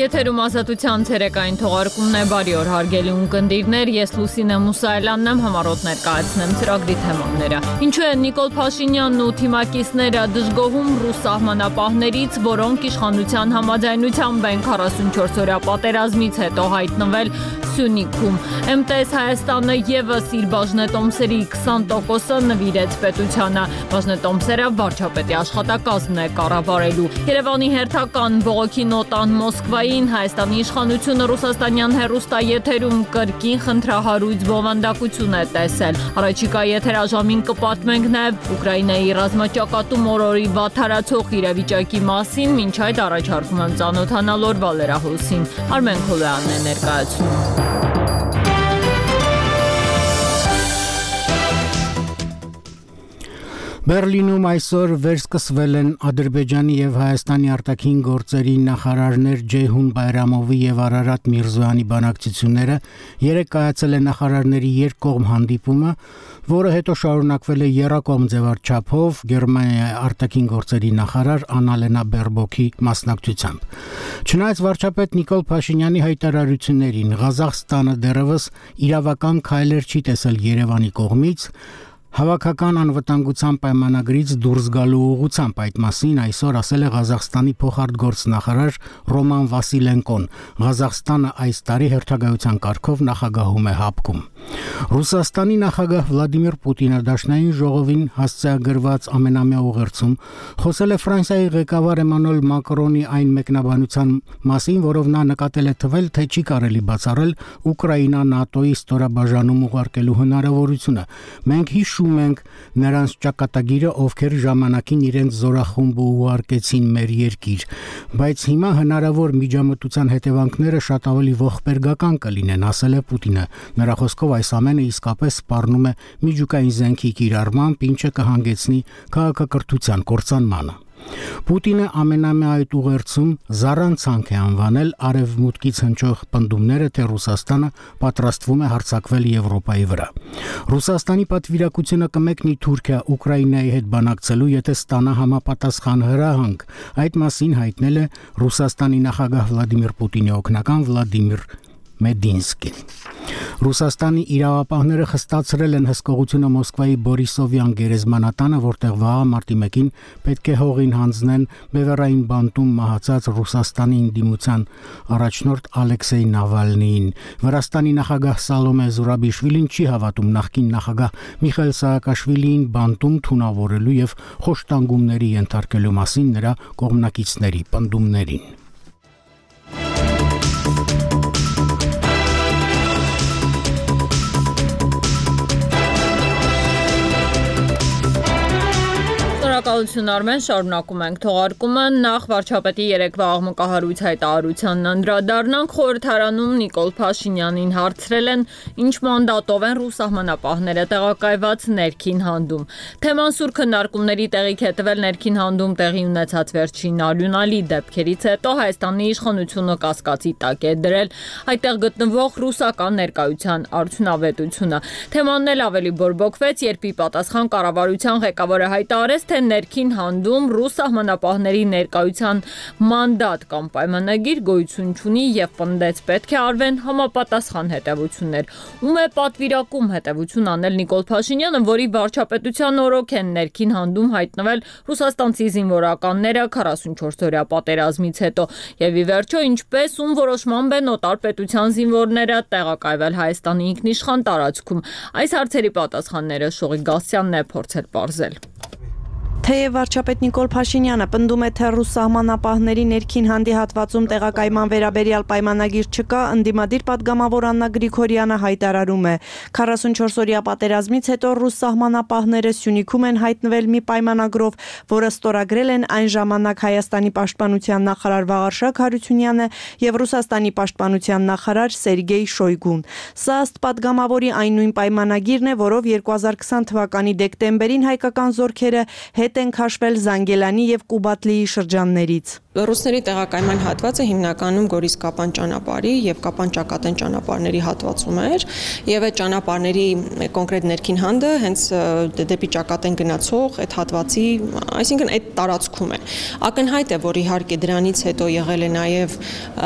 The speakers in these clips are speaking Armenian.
Եթերում ազատության ցերեկային թողարկումն է բարի օր հարգելի ունկնդիրներ, ես Լուսինե Մուսայելյանն եմ համառոտ ներկայացնեմ ծրագրի թեմաները։ Ինչու է Նիկոլ Փաշինյանն ու թիմակիցները դժգոհում ռուս սահմանապահներից, որոնք իշխանության համաձայնությամբ են 44 օրյա պատերազմից հետո հայտնվել Սյունիքում։ ՄՏՍ Հայաստանը եւս իր բաժնետոմսերի 20%-ը նվիրեց պետությանը։ Բաժնետոմսերը վարչապետի աշխատակազմն է կառավարելու։ Երևանի հերթական բողոքի նոտան Մոսկվային Հայաստանի իշխանությունը ռուսաստանյան հերոստաեթերում կրկին խնդրահարույց բովանդակություն է տեսել։ Առաջիկա եթերաժամին կպատմենք նաև Ուկրաինայի ռազմաճակատում օրորի վաթարացող իրավիճակի մասին, ոչ այդ առաջարկում եմ ծանոթանալ օրվա լրահոսին։ Արմեն Խոլյանն է ներկայացնում։ Բերլինում այսօր վերսկսվել են Ադրբեջանի եւ Հայաստանի արտաքին գործերի նախարարներ Ջեյհուն Բայրամովի եւ Արարատ Միրզոյանի բանակցությունները։ Երեք կայացել է նախարարների երկկողմ հանդիպումը, որը հետո շարունակվել է Երակոմ ձևաչափով Գերմանիայի արտաքին գործերի նախարար Անալենա Բերբոկի մասնակցությամբ։ Չնայած վարչապետ Նիկոլ Փաշինյանի հայտարարություններին Ղազախստանը դեռևս իրավական քայլեր չի տեսել Երևանի կողմից, Հավաքական անվտանգության պայմանագրից դուրս գալու ուղղությամբ այդ մասին այսօր ասել է Ղազախստանի փոխարտգործնախարար Ռոման Վասիլենկոն։ Ղազախստանը այս տարի հերթագայության կարգով նախագահում է հապկում։ Ռուսաստանի նախագահ Վլադիմիր Պուտինը դաշնային ժողովին հասցեագրված ամենամյա ուղերձում խոսել է Ֆրանսիայի ղեկավար Էմանուել Մակրոնի այն մեկնաբանության մասին, որով նա նկատել է թվել, թե չի կարելի բացառել Ուկրաինա ՆԱՏՕ-ի ստորաբաժանում ուղարկելու հնարավորությունը։ Մենք հիշ հիշում ենք նրանց ճակատագիրը, ովքեր ժամանակին իրենց զորախումբը ուղարկեցին մեր երկիր, բայց հիմա հնարավոր միջամտության հետևանքները շատ ավելի ողբերգական կլինեն, ասել է Պուտինը։ Նրա խոսքով այս ամենը իսկապես սպառնում է միջուկային զենքի կիրառմամբ, ինչը կհանգեցնի քաղաքակրթության կորցանմանը։ Պուտինը ամենամյա այդ ուղերձում զառանցանք է անվանել արևմուտքից հնչող պնդումները, թե Ռուսաստանը պատրաստվում է հարձակվել Եվրոպայի վրա։ Ռուսաստանի պատվիրակությունը կմեկնի Թուրքիա Ուկրաինայի հետ բանակցելու, եթե ստանա համապատասխան հրահանգ։ Այդ մասին հայտնել է Ռուսաստանի նախագահ Վլադիմիր Պուտինի օգնական Վլադիմիր Մեդինսկին։ Ռուսաստանի իրավապահները խստացրել են հսկողությունը Մոսկվայի Բորիսովյան գերեզմանատանը, որտեղ վաղ մարտի 1-ին պետք է հողին հանձնեն Բևերային բանտում մահացած Ռուսաստանի ինդիմության առաջնորդ Ալեքսեյ Նավալնիին։ Վրաստանի նախագահ Սալոմե Զուրաբիշվիլին չի հավատում նախկին նախագահ Միխայել Սաակաշվիլիին բանտում թունավորելու եւ խոշտանգումների ենթարկելու մասին նրա կողմնակիցների պնդումներին։ Շնորհակալություն Արմեն, շարունակում ենք թողարկումը։ Նախ վարչապետի երեկվա աղմկահարույց հայտարարությանն անդրադառնանք խորհրդարանում Նիկոլ Փաշինյանին հարցրել են, ինչ մանդատով են ռուս սահմանապահները տեղակայված ներքին հանդում։ Թեման սուր քննարկումների տեղիք է տվել ներքին հանդում տեղի ունեցած վերջին արյունալի դեպքերից հետո Հայաստանի իշխանությունը կասկածի տակ է դրել այդտեղ գտնվող ռուսական ներկայության արդյունավետությունը։ Թեմանն էլ ավելի բորբոքվեց, երբ ի պատասխան կառավարության ղեկավարը հայտարարեց, թե ներքին հանդում ռուս սահմանապահների ներկայության մանդատ կամ պայմանագիր գոյություն չունի եւ պնդեց պետք է արվեն համապատասխան հետևություններ։ Ում է պատվիրակում հետևություն անել Նիկոլ Փաշինյանը, որի վարչապետության օրոք են ներքին հանդում հայտնվել ռուսաստանցի զինվորականները 44 օրյա պատերազմից հետո եւ ի վերջո ինչպես ում որոշմամբ են օտար պետության զինվորները տեղակայվել Հայաստանի ինքնիշխան տարածքում։ Այս հարցերի պատասխանները Շողի Գասյանն է փորձել ողջել։ Թեև վարչապետ Նիկոլ Փաշինյանը պնդում է, թե ռուս սահմանապահների ներքին հանդիհատվածում տեղակայման վերաբերյալ պայմանագիր չկա, ընդդիմադիր падգամավոր Աննա Գրիգորյանը հայտարարում է. 44 օրյա պատերազմից հետո ռուս սահմանապահները Սյունիքում են հայտնվել մի պայմանագրով, որը ստորագրել են այն ժամանակ Հայաստանի պաշտպանության նախարար Վաղարշակ Հարությունյանը եւ Ռուսաստանի պաշտպանության նախարար Սերգեյ Շոյգուն։ Սա ըստ падգամավորի այն նույն պայմանագիրն է, որով 2020 թվականի դեկտեմբերին հայկական զորքերը հետ են քաշվել Զանգելանի եւ Կուբատլիի շրջաններից։ Ռուսների տեղակայման հատվածը հիմնականում Գորիս Կապան ճանապարհի եւ Կապան Ճակատեն ճանապարհների հատվածում էր եւ այդ ճանապարհների կոնկրետ ներքին հանդը հենց դեպի Ճակատեն գնացող այդ հատվածի, այսինքն այդ տարածքում է։ Ակնհայտ է, որ իհարկե դրանից հետո եղել է նաեւ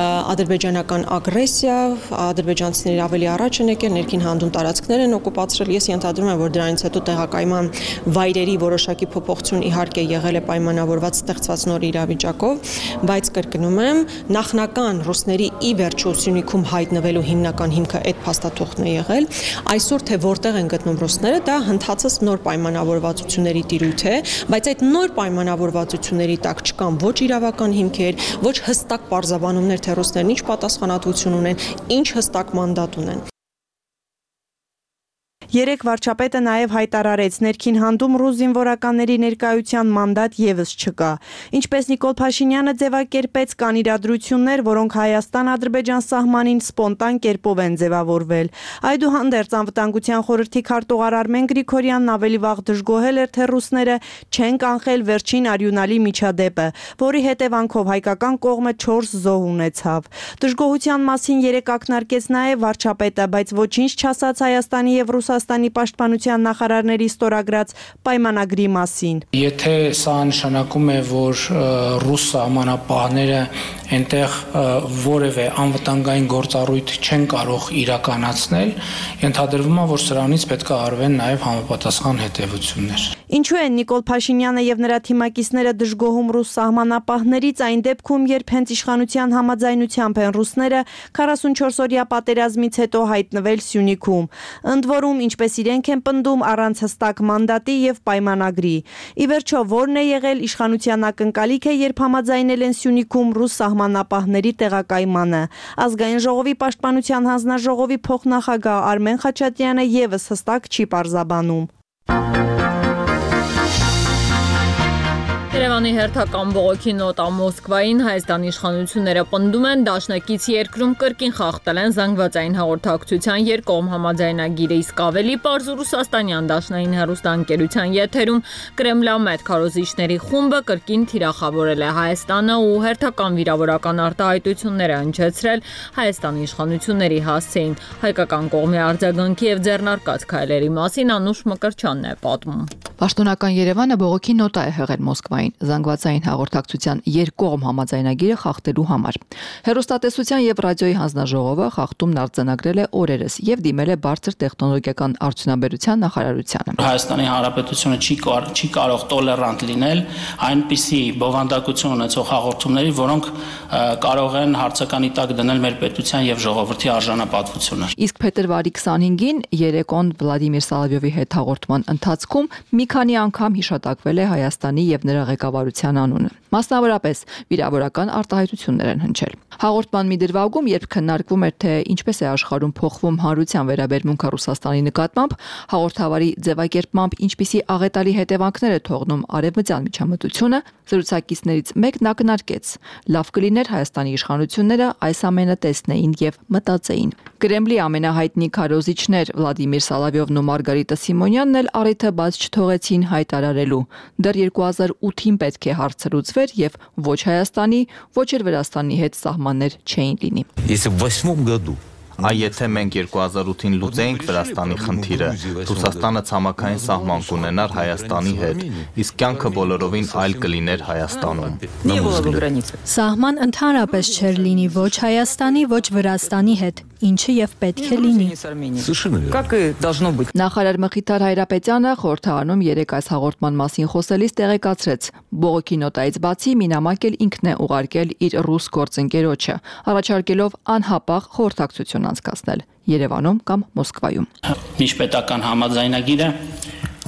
ադրբեջանական ագրեսիա, ադրբեջանցիները ավելի առաջ են եկել, ներքին հանդում տարածքներ են օկուպացրել։ Ես ենթադրում եմ, որ դրանից հետո տեղակայման վայրերի որոշակի փոփոխություն իհարկե եղել է պայմանավորված ստեղծված նոր իրավիճակով բայց կրկնում եմ, նախնական ռուսների ի վերջո Սյունիքում հայտնվելու հիմնական հիմքը այդ փաստաթուղթն է եղել։ Այսօր թե որտեղ են գտնում ռուսները, դա հնդածս նոր պայմանավորվածությունների տիրույթ է, բայց այդ նոր պայմանավորվածությունների տակ չկան ոչ իրավական հիմքեր, ոչ հստակ պարզաբանումներ, թե ռուսներն ինչ պատասխանատվություն ունեն, ինչ հստակ մանդատ ունեն։ Երեք վարչապետը նաև հայտարարեց. Ներքին հանդում ռուս զինվորականների ներկայության մանդատ եւս չկա։ Ինչպես Նիկոլ Փաշինյանը ձևակերպեց, կան իրադրություններ, որոնք Հայաստան-Ադրբեջան սահմանին սպոնտան կերպով են ձևավորվել։ Այդուհանդերձ անվտանգության խորհրդի քարտուղար Արմեն Գրիգորյանն ավելի վաղ դժգոհել էր, թե ռուսները չեն կանխել վերջին արյունալի միջադեպը, որի հետևանքով հայկական կողմը 4 զոհ ունեցավ։ Դժգոհության մասին երեք ակնարկեց նաև վարչապետը, բայց ոչինչ չասաց Հայաստանի եւ Ռուսաստանի Ռուսաստանի պաշտպանության նախարարների ստորագրած պայմանագրի մասին։ Եթե սա նշանակում է, որ ռուս սահմանապահները այնտեղ որևէ անվտանգային գործառույթ չեն կարող իրականացնել, ենթադրվում է, որ սրանից պետք է արվեն նաև համապատասխան հետևություններ։ Ինչու են Նիկոլ Փաշինյանը եւ նրա թիմակիցները դժգոհում ռուս սահմանապահներից այն դեպքում, երբ հենց իշխանության համաձայնությամբ են ռուսները 44-օրյա պատերազմից հետո հայտնվել Սյունիքում։ Ընդ որում, ինչպես իրենք են պնդում առանց հստակ մանդատի եւ պայմանագրի։ Ի վերջո, ո՞րն է եղել իշխանության ակնկալիքը, երբ համաձայնել են Սյունիքում ռուս սահմանապահների տեղակայմանը։ Ազգային ժողովի պաշտպանության հանձնաժողովի փոխնախագահ Արմեն Խաչատրյանը եւս հստակ չի պարզաբանում։ Երևանի հերթական բողոքի նոտա Մոսկվային Հայաստանի իշխանությունները պնդում են դաշնակից երկրում կրկին խախտել են զանգվածային հաղորդակցության երկկողմ համաձայնագիրը, իսկ ավելի པարզ Ռուսաստանյան դաշնային հերոստանգերության եթերում Կրեմլամետ քարոզիչների խումբը կրկին թիրախավորել է Հայաստանը ու հերթական վիրավորական արտահայտությունները հնչեցրել Հայաստանի իշխանությունների հասցեին հայկական կողմի արձագանքի եւ ձեռնարկած քայլերի մասին Անուշ Մկրչյանն է պատմում։ Պաշտոնական Երևանը բողոքի նոտա է հղել Մոսկվային զանգվածային հաղորդակցության երկկողմ համաձայնագիրը խախտելու համար։ Հերոստատեսության եւ ռադիոյի հանձնաժողովը խախտումն արձանագրել է օրերս եւ դիմել է բարձր տեխնոլոգիական արդյունաբերության նախարարությանը։ Հայաստանի Հանրապետությունը չի կար, չի կարող տոլերանտ լինել այնպիսի բովանդակություն ունեցող հաղորդումների, որոնք կարող են հարցականի տակ դնել մեր պետության եւ ժողովրդի արժանապատվությունը։ Իսկ փետրվարի 25-ին Երեկոն Վլադիմիր Սալավյովի հետ հաղորդման ընթացքում մի քանի անգամ հիշատակվել է Հայաստանի եւ նրա ղեկավարության անունը։ Մասնավորապես վիրավորական արտահայտություններ են հնչել։ Հաղորդման մի դրվագում, երբ քննարկվում էր թե ինչպես է աշխարհում փոխվում հանրության վերաբերմունքը Ռուսաստանի նկատմամբ, հաղորդավարի ձևակերպմամբ ինչպիսի աղետալի հետևանքներ է թողնում արևմտյան միջամտությունը, զրուցակիցներից մեկն ակնարկեց. լավ կլիներ Հայաստանի իշխանությունները այս ամենը տեսնեին եւ մտածեին։ Կրեմլի ամենահայտնի քարոզիչներ Վլադիմիր Սալավյովն ու Մարգարիտա Սիմոնյանն էլ առիթը բաց չթողեցին հայտարարելու։ Դեռ 2008-ին պետք է հարցը լուծվեր եւ ոչ Հայաստանի, ոչ էլ Վրաստանի հետ սահմաններ չէին լինի։ Если в восьмом году Այ եթե մենք 2008-ին լուծեինք Վրաստանի խնդիրը, Ռուսաստանը ցամաքային սահման կունենար Հայաստանի հետ, իսկ կյանքը բոլորովին այլ կլիներ Հայաստանում։ Սահման ընդհանրապես չէր լինի ոչ Հայաստանի, ոչ Վրաստանի հետ ինչը եւ պետք է լինի։ Նախարար Մխիթար Հայրապետյանը խորհրդարանում երեք այս հաղորդման մասին խոսելիս տեղեկացրեց. բողոքի նոտայից բացի մինամակ էլ ինքն է ուղարկել իր ռուս գործընկերոջը, առաջարկելով անհապաղ խորհրդակցություն անցկացնել Երևանում կամ Մոսկվայում։ Միջպետական համաձայնագիրը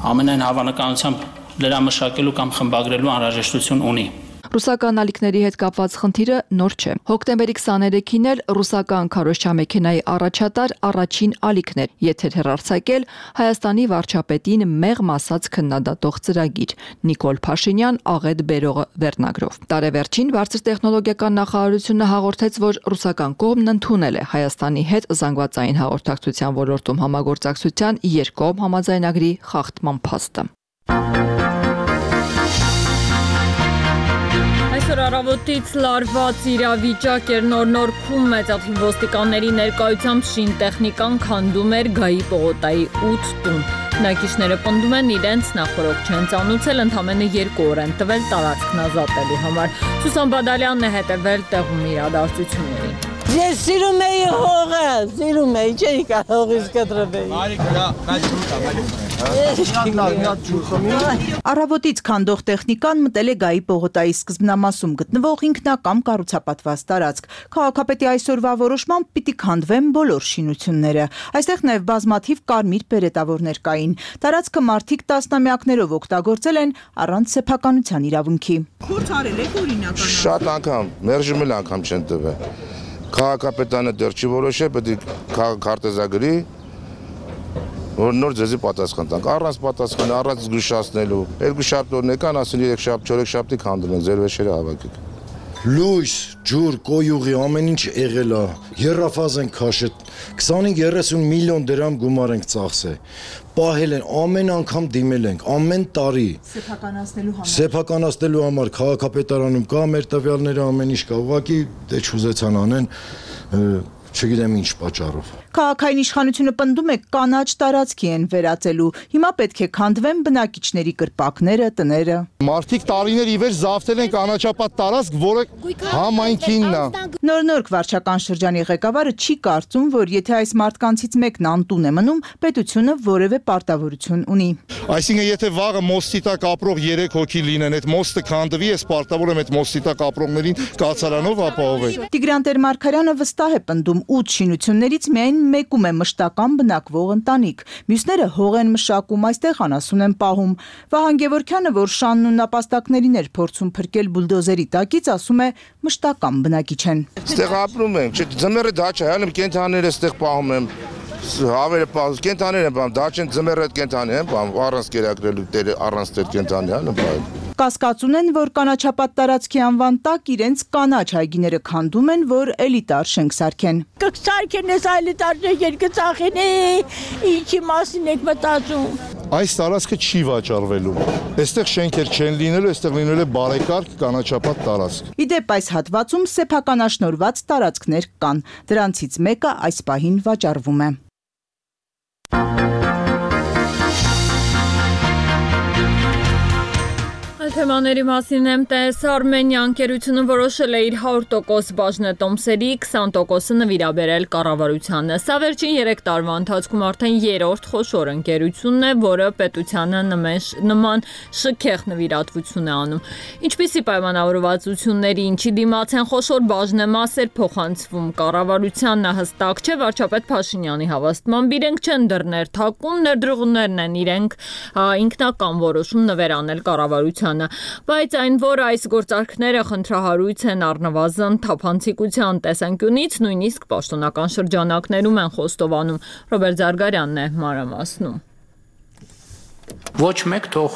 ամենայն հավանականությամբ լրամշակելու կամ խմբագրելու անհրաժեշտություն ունի Ռուսական ալիքների հետ կապված խնդիրը նոր չէ։ Հոկտեմբերի 23-ին էլ ռուսական քարոշչամեքենայի առաջատար առաջին ալիքն էր եթեր հեռարձակել Հայաստանի վարչապետին մեղմ ասած քննադատող ծրագիր Նիկոլ Փաշինյան աղետ բերողը վերնագրով։ Տարեվերջին բարձր տեխնոլոգիական նախարարությունը հաղորդեց, որ ռուսական կողմն ընդունել է Հայաստանի հետ զանգվածային հաղորդակցության ոլորտում համագործակցության երկկողմ համաձայնագրի խախտման փաստը։ Այսօր առավոտից լարված իրավիճակ էր նոր-նորքում մեծաթիվ ոստիկանների ներկայությամբ շին տեխնիկան քանդում էր գայի պողոտայի 8 տուն։ Բնակիչները պնդում են իրենց նախորոք չեն ծանուցել, ընդամենը 2 օր են տվել տարածքն ազատելու համար։ Սուսան Բադալյանն է հետևել տեղում իրադարձություններին։ Ես սիրում էի հողը, սիրում էի, չէի կարող իսկ կտրվեի։ Մարիկ, դա բայց Առավոտից քանդող տեխնիկան մտել է Գայի պողոտայի սկզբնամասում գտնվող ինքնակամ կառուցապատված տարածք։ Քաղաքապետի այսօրվա որոշմամբ պիտի քանդվեն բոլոր շինությունները։ Այստեղ նաև բազմաթիվ կարմիր պերետավորներ կային։ Տարածքը մարդիկ տասնամյակներով օգտագործել են առանց սեփականության իրավունքի։ Խորց արել եք օրինական։ Շատ անգամ, մերժումել անգամ չեն տվել։ Քաղաքապետանը դեռ չի որոշել, պետք է քարտեզագրի որ նոր ձեզի պատասխան տանք։ Առանց պատասխան, առանց զգուշացնելու։ Երկու շաբթ օրն եկան, ասին 3 շաբթ, 4 շաբթի քանդել են, ձեր վեշերը հավաքեք։ Լույս, ջուր, կոյուղի ամեն ինչ եղել է։ Երրաֆազ են քաշել 25-30 միլիոն դրամ գումար ենք ծախսել։ Պահել են, ամեն անգամ դիմել ենք, ամեն տարի։ Սեփականացնելու համար։ Սեփականացնելու համար քաղաքապետարանում կա մեր տվյալները ամեն ինչ կա։ Ուղղակի դե չուզեցան անեն չգիտեմ ինչ պատճառով։ Քաղաքային իշխանությունը պնդում է կանաչ տարածքի են վերածելու։ Հիմա պետք է քանդվեն բնակիչների կրպակները, տները։ Մարդիկ տարիներ ի վեր զավթել են կանաչապատ տարածք, որը համայնքինն է։ Նոր-նորք վարչական շրջանի ղեկավարը չի կարծում, որ եթե այս մարդկանցից մեկն անտուն է մնում, պետությունը որևէ պարտավորություն ունի։ Այսինքն եթե վաղը մոստի տակ ապրող 3 հոգի լինեն, այդ մոստը քանդվի, ես պարտավոր եմ այդ մոստի տակ ապրողներին կացարանով ապահովել։ Տիգրան Տեր-Մարգարյանը վստահ է պնդում 8 շինություններից միայն մեկում է մշտական բնակվող ընտանիք։ Մյուսները հող են մշակում, այստեղ անասուն են պահում։ Վահան Գևորքյանը, որ շանն ու նապաստակներին էր փորձում փրկել բուլդոզերի տակից, ասում է մշտական բնակիչ են։ Այստեղ ապրում ենք, չէ, ձմեռը դա չէ, այլ կենթաները այստեղ պահում եմ հավերը պահում, կենթաներ են պահում, դա չեն ձմեռը կենթանի են պահում, առանց կերակրելու տերը, առանց տեր կենթանի, այլ պահում։ Կասկած ունեն, որ կանաչապատ տարածքի անվան տակ իրենց կանաչ այգիները քանդում են, որ էլիտար շենք սարքեն։ Կսարքեն այս էլիտարներ երկծախեն, ինչի մասին եք մտածում։ Այս տարածքը չի վաճառվելու։ Այստեղ շենքեր չեն լինելու, այստեղ լինելու է բարեկարգ կանաչապատ տարածք։ Իդեպ այս հատվածում սեփականաշնորված տարածքներ կան։ Դրանցից մեկը այս պահին վաճառվում է։ Թեմաների մասին MTS Armenia ընկերությունը որոշել է իր 100% բաժնետոմսերի 20%-ը նվիրաբերել կառավարությանը։ Սա վերջին 3 տարվա ընթացքում արդեն երրորդ խոշոր ընկերությունն է, որը պետությանը նման շքեղ նվիրատվություն է անում։ Ինչպիսի պայմանավորվածությունների ինչի դիմաց են խոշոր բաժնեմասեր փոխանցվում կառավարությանն հստակ չէ վարչապետ Փաշինյանի հավաստմամբ իրենք չեն դռներ թակում, ներդրողներն են իրենք ինքնական որոշում նվերանել կառավարությանը Հայաստանը, բայց այն, որ այս գործարքները խնդրահարույց են առնվազն թափանցիկության տեսանկյունից, նույնիսկ պաշտոնական շրջանակներում են խոստովանում։ Ռոբերտ Զարգարյանն է մանրամասնում ոչ մեկ թող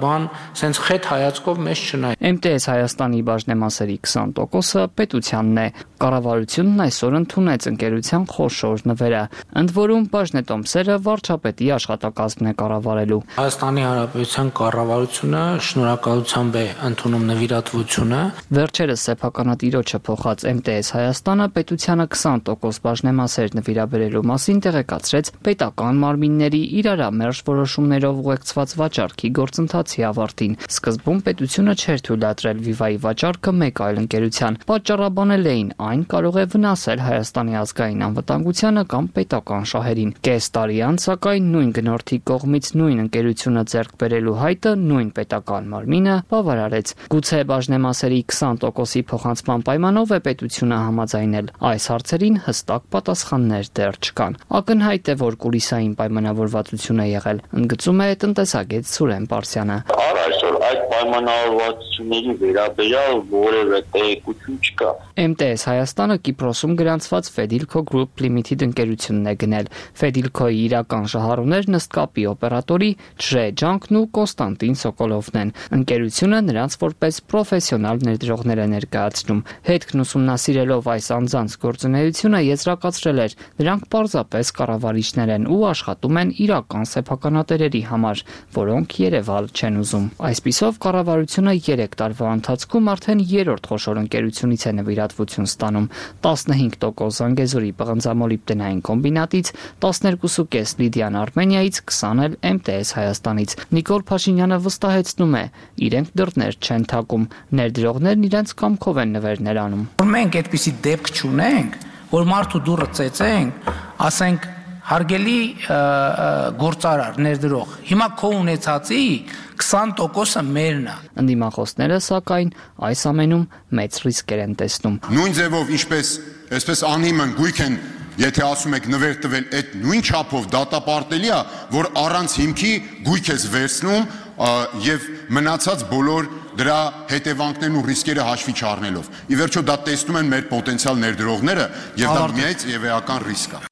բան սենց խետ հայացքով մեզ չնայ։ MTS Հայաստանի բաժնեմասերի 20%-ը պետությանն է։ Կառավարությունն այսօր ընդունեց ընկերության խոշոր նվերը, ընդ որում բաժնետոմսերը վարչապետի աշխատակազմն է կառավարելու։ Հայաստանի Հանրապետության կառավարությունը շնորհակալությամբ է ընդունում նվիրատվությունը։ Վերջերս սեփականատիրոջը փոխած MTS Հայաստանը պետությանը 20% բաժնեմասեր նվիրաբերելու մասին տեղեկացրեց պետական մարմինների իրարամերժ որոշումներով ուղեկցված վաճառքի գործընթացի ավարտին։ Սկզբում պետությունը չէր թույլատրել Viva-ի վաճառքը մեկ այլ ընկերության։ Պատճառաբանել էին այն կարող է վնասել Հայաստանի ազգային անվտանգությանը կամ պետական շահերին։ Կես տարի անց սակայն նույն գնորդի կողմից նույն ընկերությունը ձեռք բերելու հայտը նույն պետական մարմինը բավարարեց։ Գուցե բաժնեմասերի 20%-ի փոխանցման պայմանով է պետությունը համաձայնել։ Այս հարցերին հստակ պատասխաններ դեռ չկան։ Ակնհայտ է, որ կուլիսային պայմանավորվածություն է եղել։ Ընդգծում է տնտեսագետ Սուրեն Պարսյանը։ Առ այսօր պայմանավորվածությունների վերաբերյալ որևէ տեղեկություն չկա կա։ MTS Հայաստանը Կիպրոսում գրանցված Fedilco Group Limited ընկերությունն է գնել։ Fedilco-ի իրական շահառուներն ըստ կապի օպերատորի Ջրե Ջանկն ու Կոստանտին Սոկոլովն են։ Ընկերությունը նրանց որպես պրոֆեսիոնալ ներդրողներ է ներկայացնում։ Հետքն ուսումնասիրելով այս անձանց գործունեությունը եզրակացրել էր, նրանք պարզապես կառավարիչներ են ու աշխատում են իրական սեփականատերերի համար, որոնք Երևալ չեն ուզում։ Այսպիսով կառավարությունը 3 տարվա ընթացքում արդեն 3-րդ խոշոր ընկերությունից է նվիրատվություն ստանում. 15% Զանգեզուրի պղնձամոլիբդենային կոմբինատից, 12.5 Լիդիան Արմենիայից, 20 էլ MTS Հայաստանից։ Նիկոլ Փաշինյանը վստահեցնում է, իրենք դռներ չեն թակում, ներդրողներն իրենց կամքով են նվերներ անում։ Մենք այդպիսի դեպք չունենք, որ մարդու դուրը ծեծենք, ասենք հարգելի գործարար ներդրող հիմա քո ունեցածի 20%-ը մերն է ընդդիմախոսները սակայն այս ամենում մեծ ռիսկեր են տեսնում նույն ձևով ինչպես այսպես անիմն գույք են Եթե ասում եք նվեր տվել, այդ նույն չափով դատապարտելի է, որ առանց հիմքի գույք ես վերցնում եւ մնացած բոլոր դրա հետևանքներն ու ռիսկերը հաշվի չառնելով։ Ի վերջո դա տեսնում են մեր պոտենցիալ ներդրողները եւ դա միայց եւ էական ռիսկ է։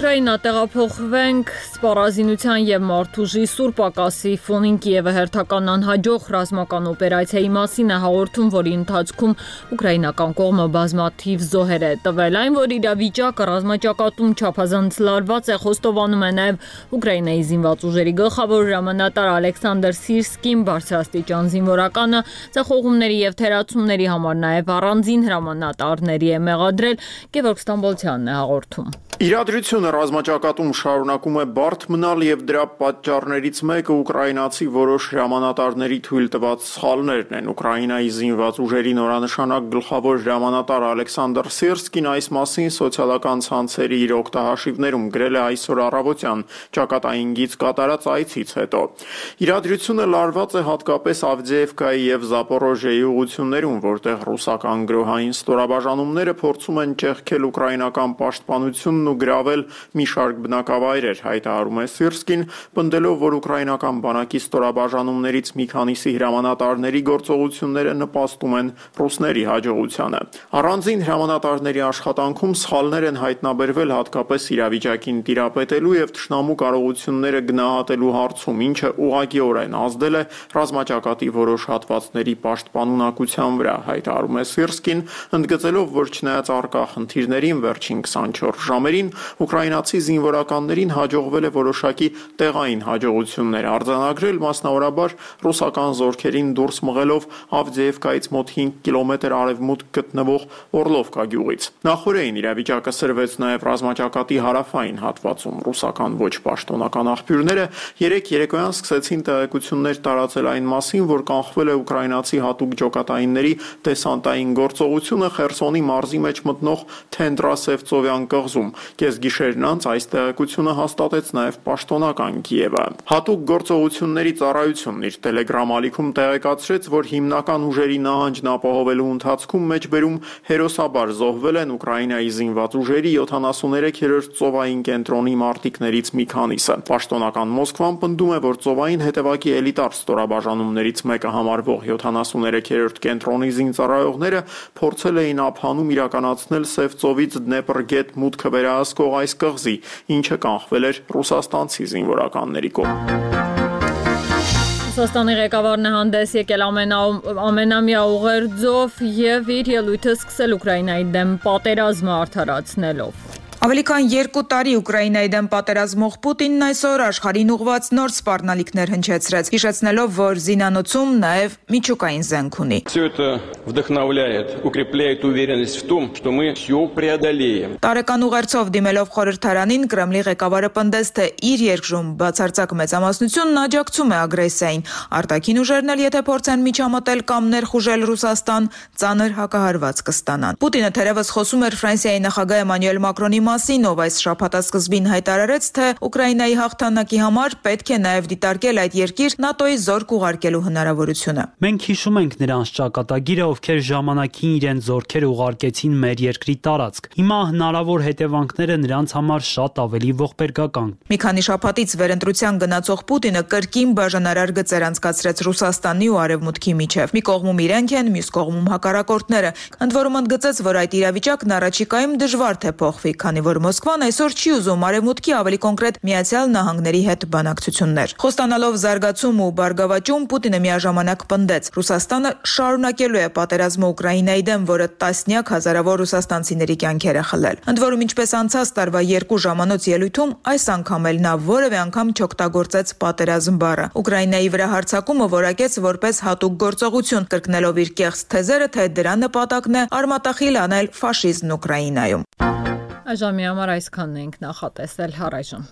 Ուկրաինա տեղափոխվենք սպառազինության եւ մարդուժի սուր պակասի ֆոնին Կիևը հերթական անհաջող ռազմական օպերացիայի մասին է հաղորդում, որի ընթացքում ուկրաինական կողմը բազմաթիվ զոհեր է տվել։ Այն, որ իրավիճակը ռազմաճակատում չափազանց լարված է, խոստովանում է նաեւ Ուկրաինայի զինված ուժերի գլխավոր հրամանատար Ալեքսանդր Սիրսկին, բարձրաստիճան զինվորականը ցեղողումների եւ թերացումների համար նաեւ առանձին հրամանատարների է մեղադրել Գևորգ Ստամբոլցյանն է հաղորդում։ Իրադրությունը ռազմաճակատում շարունակում է բարդ մնալ եւ դրա պատճառներից մեկը ուկրաինացի որոշ հրամանատարների թույլ տված սխալներն են։ Ուկրաինայի զինված ուժերի նորանշանակ գլխավոր հրամանատար Ալեքսանդր Սիրսկին այս մասին սոցիալական ցանցերի իր օկտահաշիվներում գրել է այսօր առավոտյան ճակատային գից կատարած այցից հետո։ Իրադրությունը լարված է հատկապես Ավդեևկայի եւ Զապորոժեի ուղություններում, որտեղ ռուսական գրոհային ստորաբաժանումները փորձում են ճեղքել ուկրաինական պաշտպանությունն ու գրավել մի շարք բնակավայրեր, հայտարարում է Սիրսկին, պնդելով, որ ուկրաինական բանակի ստորաբաժանումներից մի քանիսի հրամանատարների գործողությունները նպաստում են ռուսների հաջողությանը։ Առանձին հրամանատարների աշխատանքում սխալներ են հայտնաբերվել հատկապես իրավիճակին տիրապետելու եւ ճշնամու կարողությունները գնահատելու հարցում, ինչը ուղղակիորեն ազդել է ռազմաճակատի որոշ հատվածների պաշտպանունակության վրա, հայտարարում է Սիրսկին, ընդգծելով, որ չնայած արկա խնդիրներին վերջին 24 ժամերին ուկրաինացի զինվորականներին հաջողվել է որոշակի տեղային հաջողություններ արձանագրել, մասնավորաբար ռուսական զորքերին դուրս մղելով Ավդեևկայից մոտ 5 կիլոմետր արևմուտք գտնվող Օրլովկա գյուղից։ Նախորդին իրավիճակը սրվեց նաև ռազմաճակատի հարավային հատվածում։ Ռուսական ոչ պաշտոնական աղբյուրները երեք երեկոյան սկսեցին տեղեկություններ տարածել այն մասին, որ կանխվել է ուկրաինացի հատուկ ջոկատայինների դեսանտային գործողությունը Խերսոնի մարզի մեջ մտնող Թենդրասևծովյան կղզում։ Կեսգիշերն անց այս տեղեկությունը հաստատեց նաև պաշտոնական Կիևը։ Հատուկ գործողությունների ծառայությունն իր Telegram ալիքում տեղեկացրեց, որ հիմնական ուժերի նահանջն ապահովելու ընթացքում մեջբերում հերոսաբար զոհվել են Ուկրաինայի զինված ուժերի 73-րդ ծովային կենտրոնի մարտիկներից մի քանիսը։ Պաշտոնական Մոսկվան պնդում է, որ ծովային հետևակի էլիտար ստորաբաժանումներից մեկը համարվող 73-րդ կենտրոնի զինծառայողները փորձել էին ափանում իրականացնել Սև ծովից Դնեպրգետ մուտքը վերահսկող այս կղզի, ինչը կանխվել էր ռուսաստանցի զինվորականների կողմից։ Ռուսաստանի ղեկավարն է հանդես եկել ամենա, ամենամյա ուղերձով եւ իր ելույթը սկսել Ուկրաինայի դեմ պատերազմը արդարացնելով։ Ավելի քան 2 տարի Ուկրաինայի դեմ պատերազմող Պուտինն այսօր աշխարհին ուղված նոր սպառնալիքներ հնչեցրեց, հիշեցնելով, որ զինանոցում նաև միջուկային զենք ունի։ Все это вдохновляет, укрепляет уверенность в том, что мы все преодолеем։ Տարեկան ուղերձով դիմելով խորհրդարանին Կրեմլի ղեկավարը պնդեց, թե իր երկրում բացարձակ մեծամասնությունն աջակցում է ագրեսիային։ Արտաքին ուժերն էլ եթե փորձեն միջամտել կամ ներխուժել Ռուսաստան, ծանր հակահարված կստանան։ Պուտինը թերևս խոսում էր Ֆրանսիայի նախագահ Էմանուել Մակրոնի մասին, ով այս շաբաթասկզբին հայտարարեց, թե Ուկրաինայի հաղթանակի համար պետք է նաև դիտարկել այդ երկիր ՆԱՏՕ-ի զորք ուղարկելու հնարավորությունը։ Մենք հիշում ենք նրանց ճակատագիրը, ովքեր ժամանակին իրենց զորքեր ուղարկեցին մեր երկրի տարածք։ Հիմա հնարավոր հետևանքները նրանց համար շատ ավելի ողբերգական։ Մի քանի շաբաթից վերընտրության գնացող Պուտինը կրկին բաժանարար գծեր անցկացրեց Ռուսաստանի ու Արևմուտքի միջև։ Մի կողմում իրենք են, մյուս կողմում հակառակորդները։ Ընդ որում ընդգծեց, որ այդ իրավիճակն առաջիկայում դժվար թե փոխվի, քանի որ Մոսկվան այսօր չի ուզում Արևմուտքի ավելի կոնկրետ Միացյալ Նահանգների հետ բանակցություններ։ Խոստանալով զարգացում ու բարգավաճում Պուտինը միաժամանակ պնդեց. Ռուսաստանը շարունակելու է պատերազմը Ուկրաինայի դեմ, որը տասնյակ հազարավոր ռուսաստանցիների կյանքեր է խլել։ Ընդ որում ինչպես անցած տարվա երկու ժամանոց ելույթում այս անգամ էլ նա որևէ անգամ չօգտագործեց պատերազմ բառը։ Ուկրաինայի վրա հարձակումը որակեց որպես հատուկ գործողություն, կրկնելով իր կեղծ թեզերը, թե դրա նպատակն է արմատախիլ անել ֆաշիզմն Ուկրաինայում։ Այժմի համար այսքանն ենք նախատեսել հառայժմ։